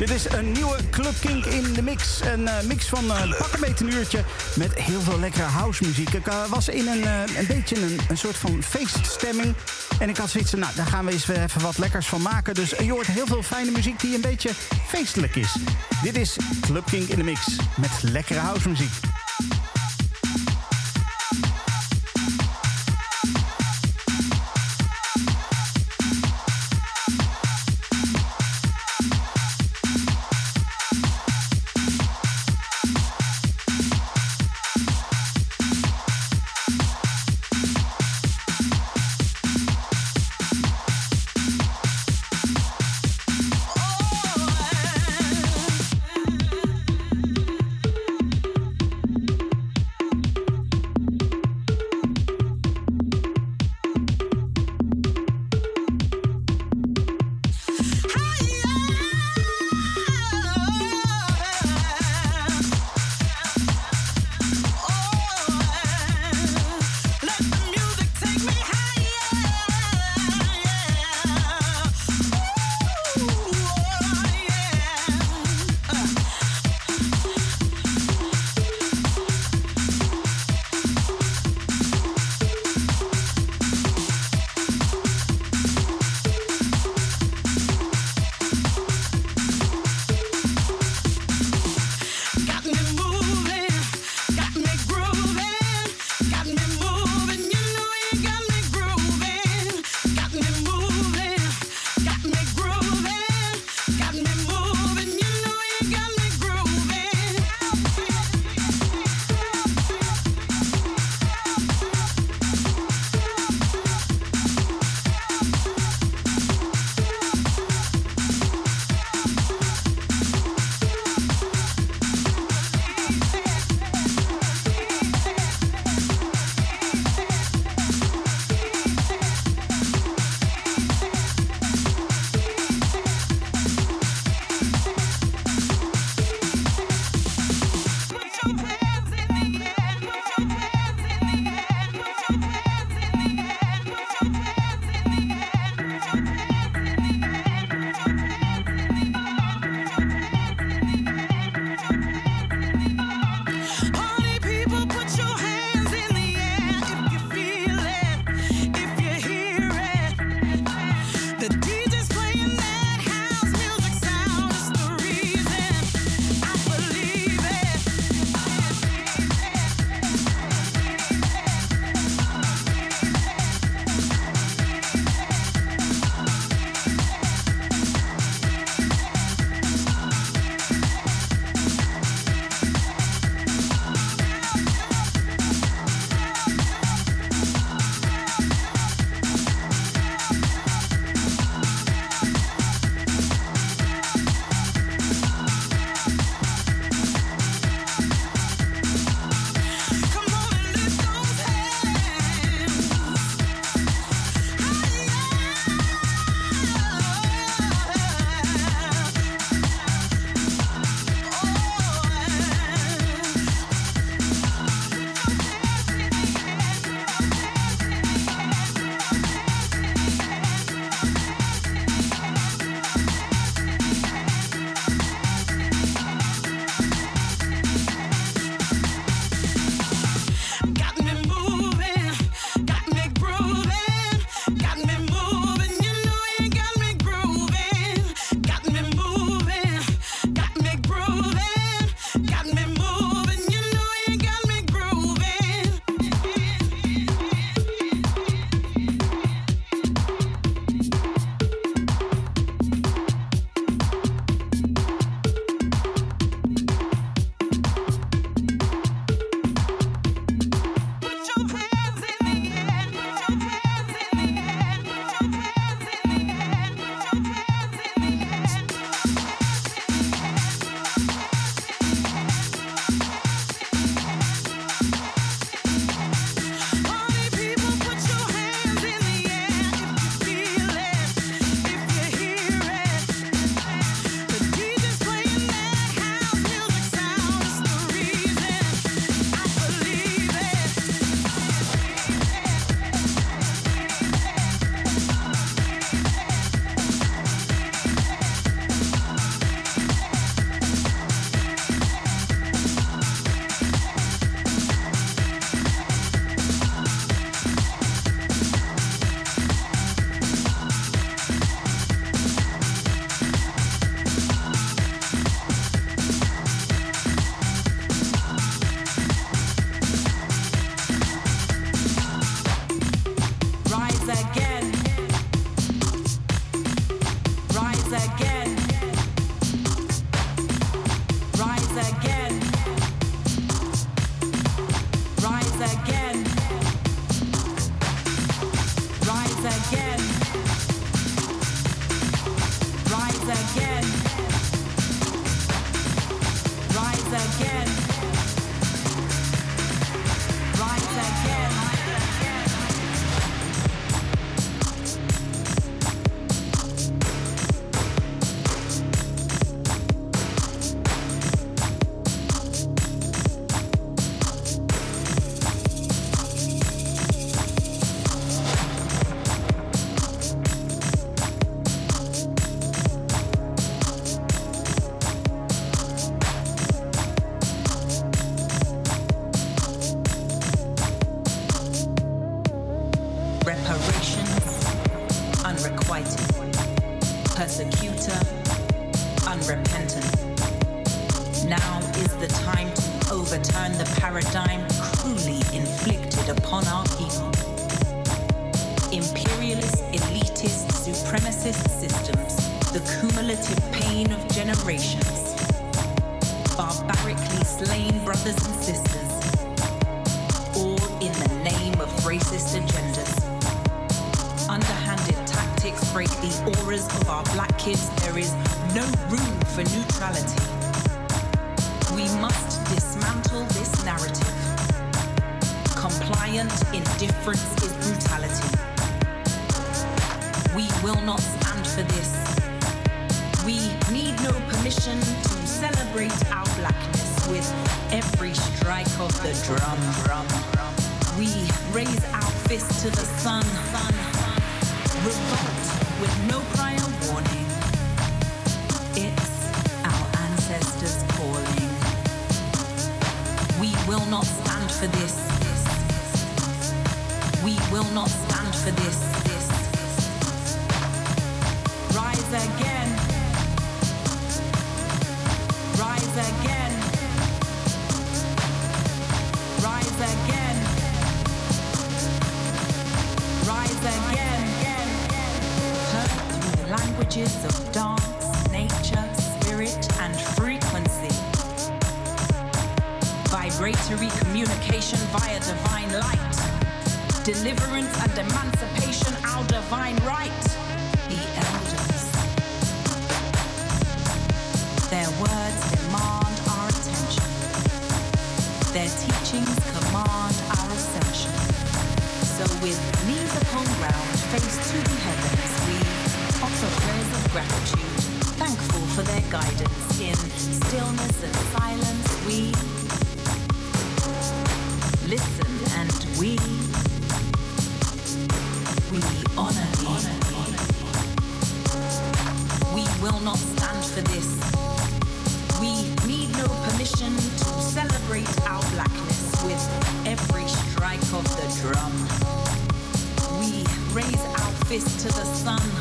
Dit is een nieuwe Club Kink in de mix. Een eh, mix van eh pak een beetje een uurtje met heel veel lekkere housemuziek. Ik eh, was in een, een beetje een, een soort van feeststemming. En ik had zoiets van, nou, daar gaan we eens even wat lekkers van maken. Dus je hoort heel veel fijne muziek die een beetje feestelijk is. Dit is Club Kink in de mix met lekkere housemuziek. overturn Compliant indifference is brutality. We will not stand for this. We need no permission to celebrate our blackness with every strike of the drum. We raise our fist to the sun. Revolt with no prior warning. It's our ancestors calling. We will not stand for this. Will not stand for this. this. Rise again. Rise again. Rise again. Rise again. Heard through the languages of dance, nature, spirit, and frequency. Vibratory communication via divine light. Deliverance and emancipation, our divine right. The elders. Their words demand our attention. Their teachings command our ascension. So with knees upon ground, face to the heavens, we offer prayers of gratitude, thankful for their guidance in stillness and silence. We listen fist to the sun.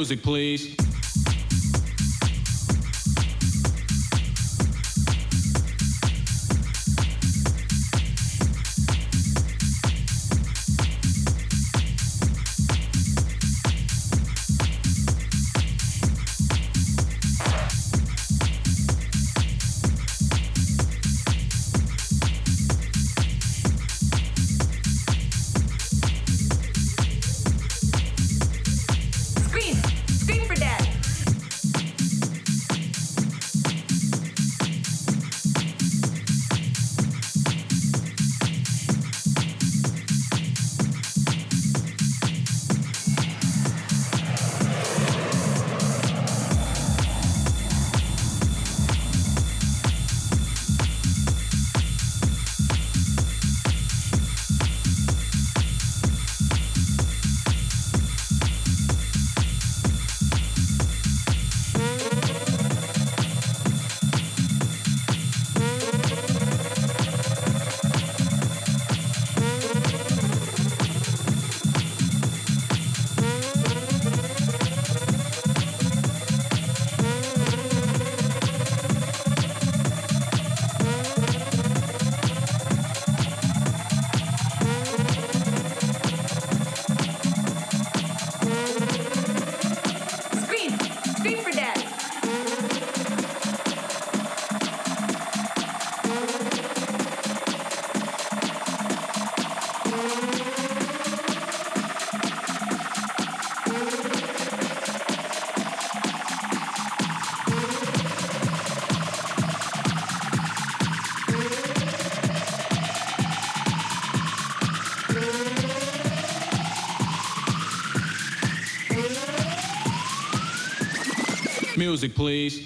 Music, please. Music, please.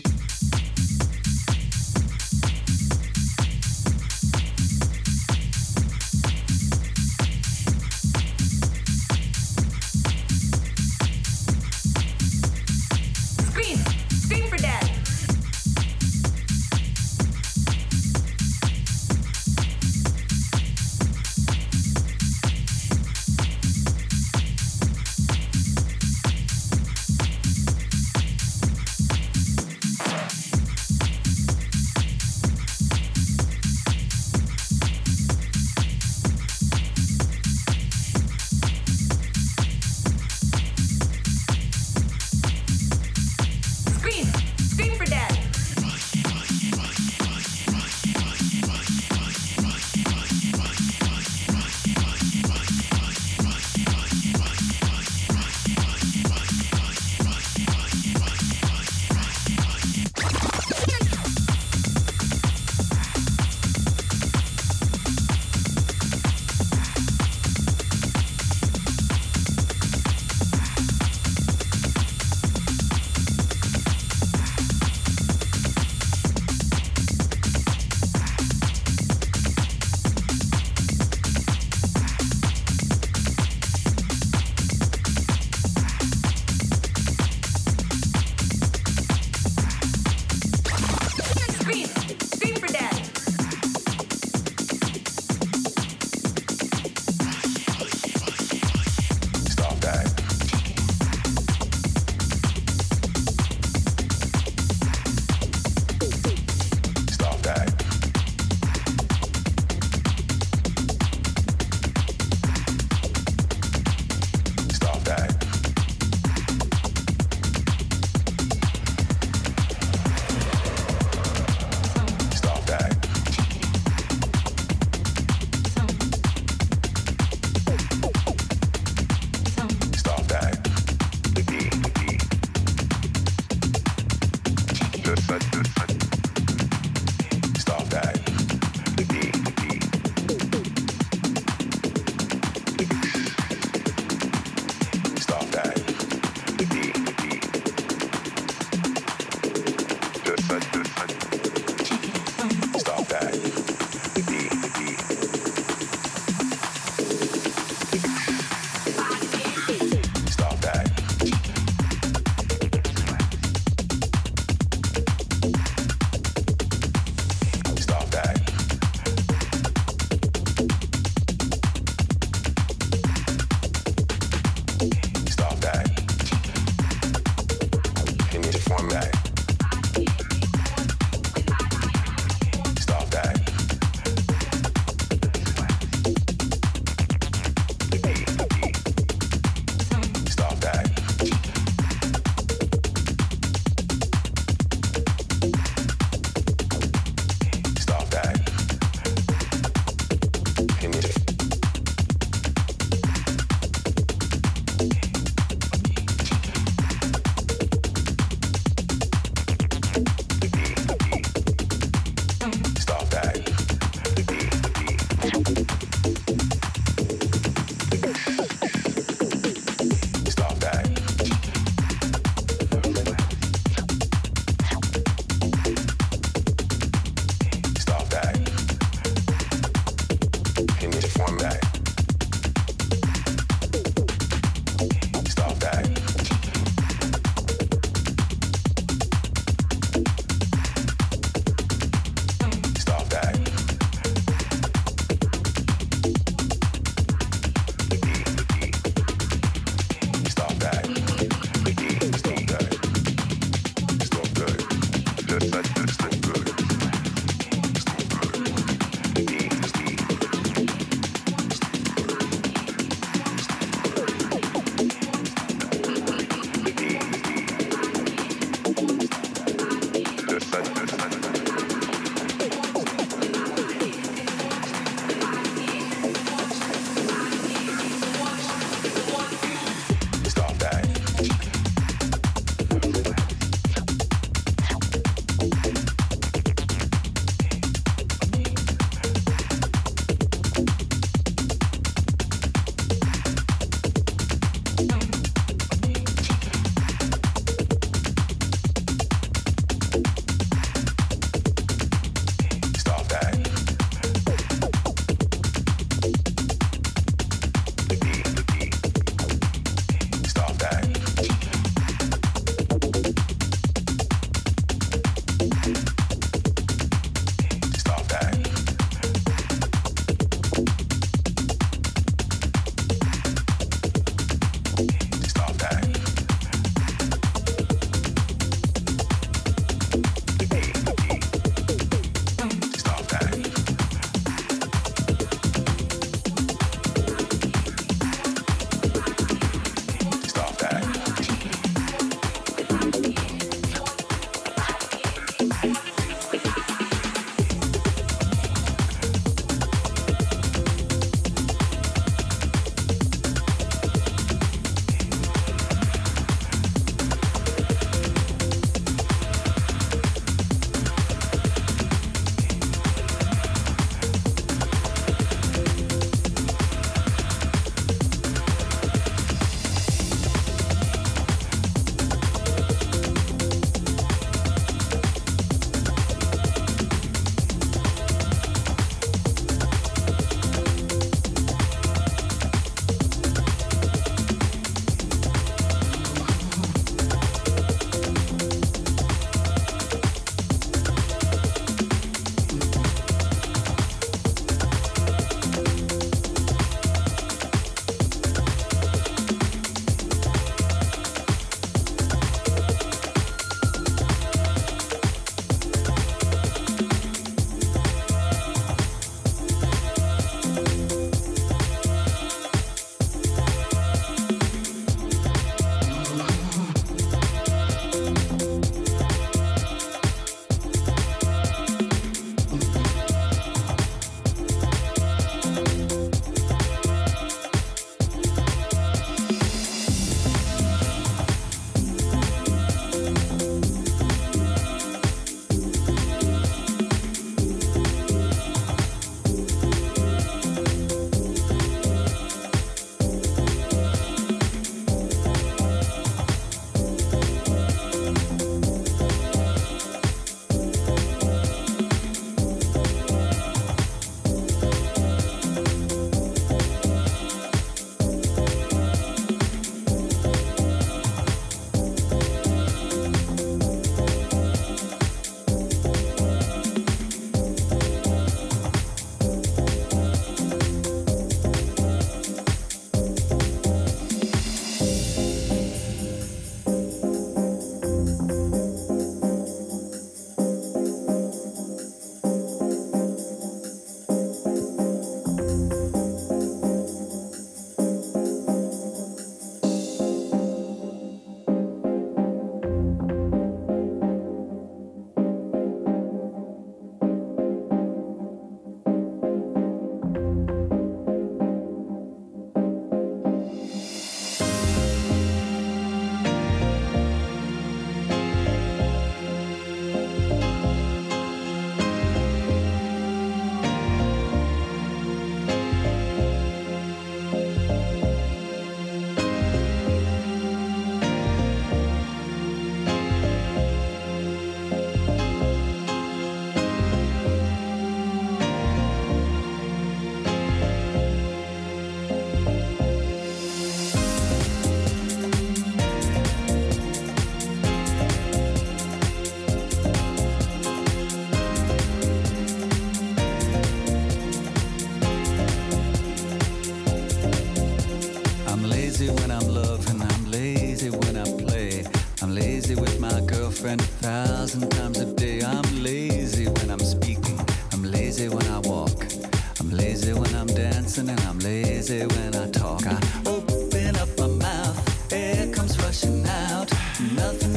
Nothing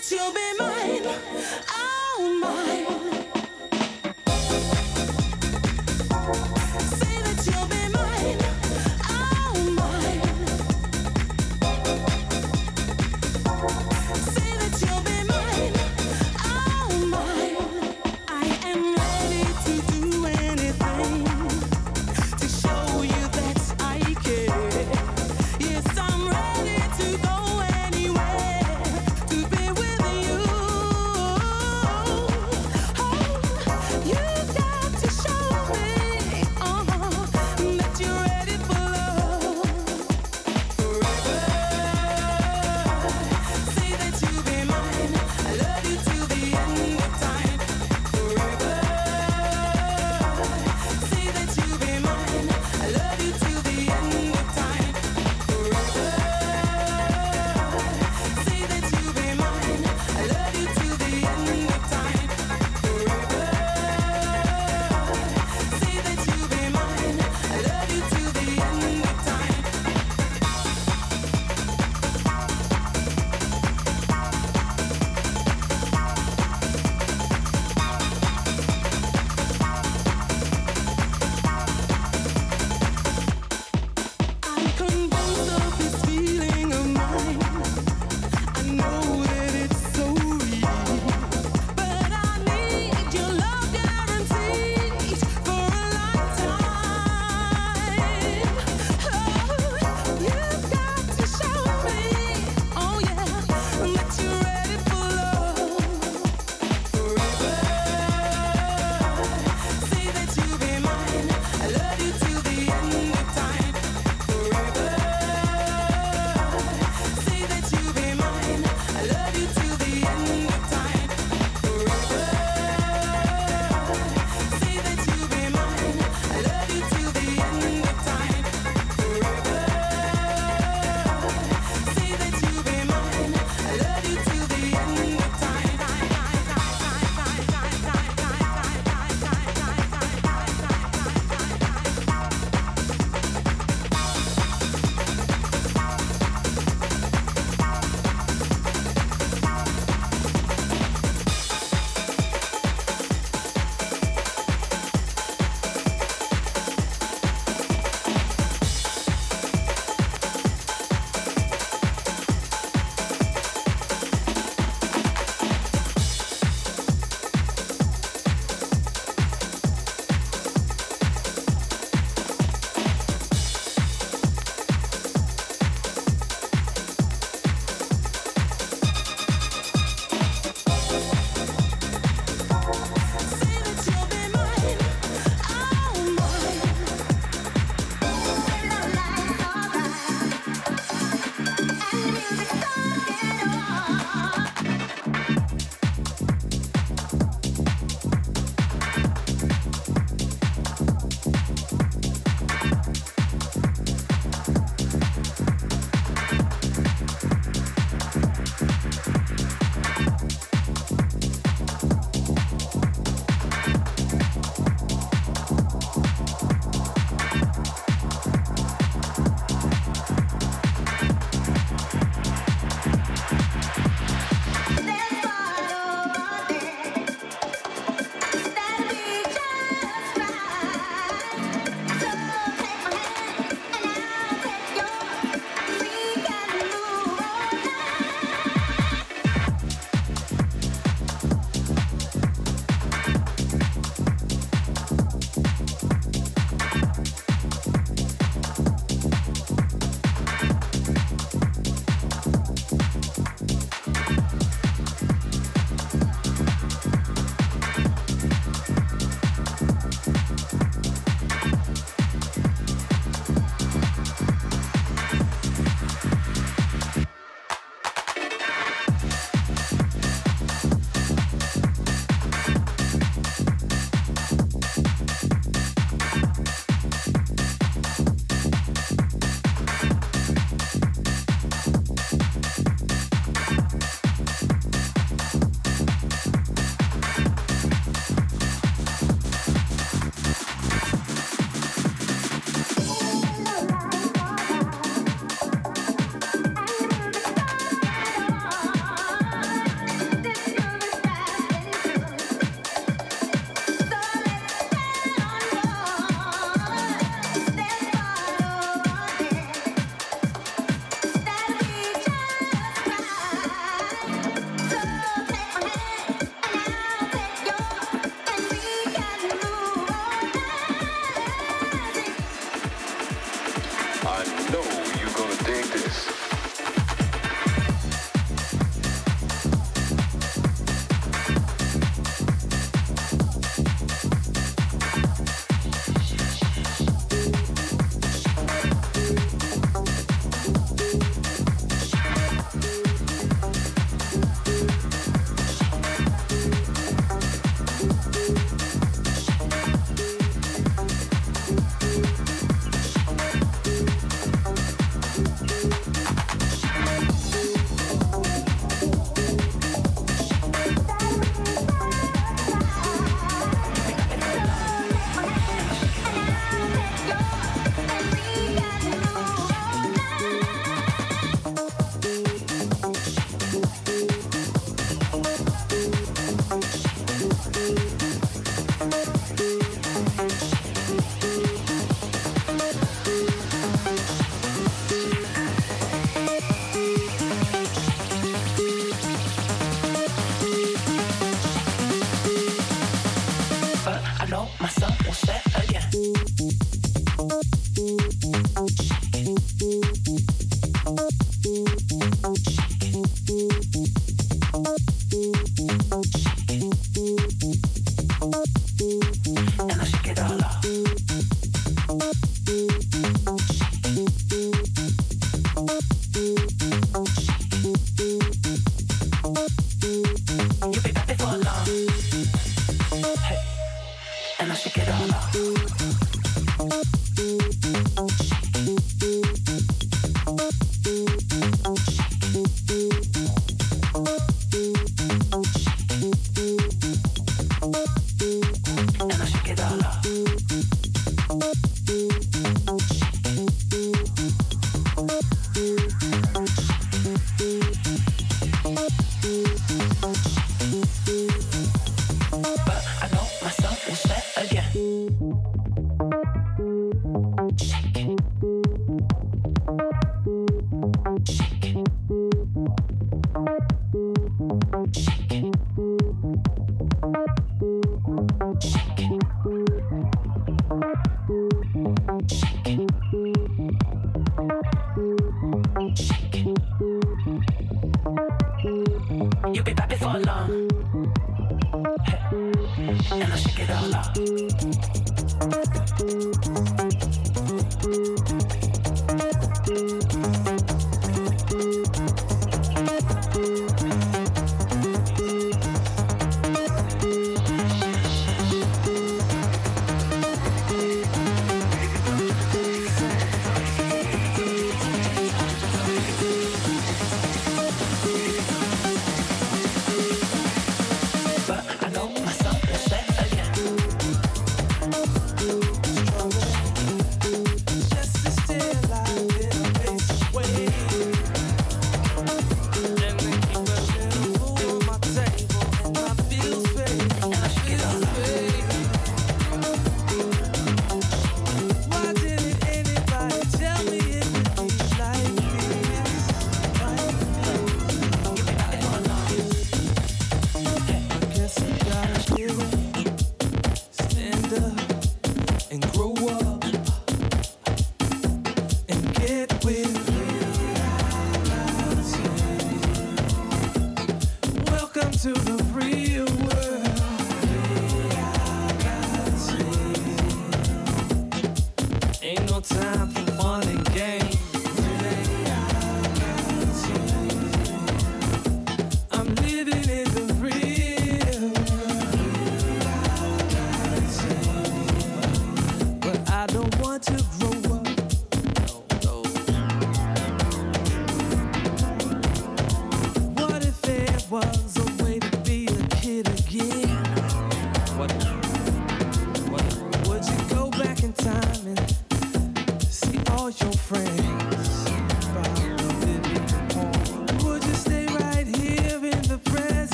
that you'll be mine, oh mine. And grow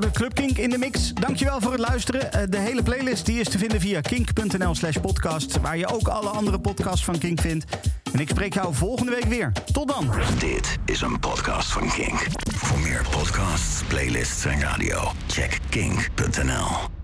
Dat was hem weer, de Club Kink in de mix. Dankjewel voor het luisteren. Eh, De hele playlist die is te vinden via kink.nl slash podcast... waar je ook alle andere podcasts van Kink vindt. En ik spreek jou volgende week weer. Tot dan. Dit is een podcast van Kink. Voor meer podcasts, playlists en radio, check kink.nl.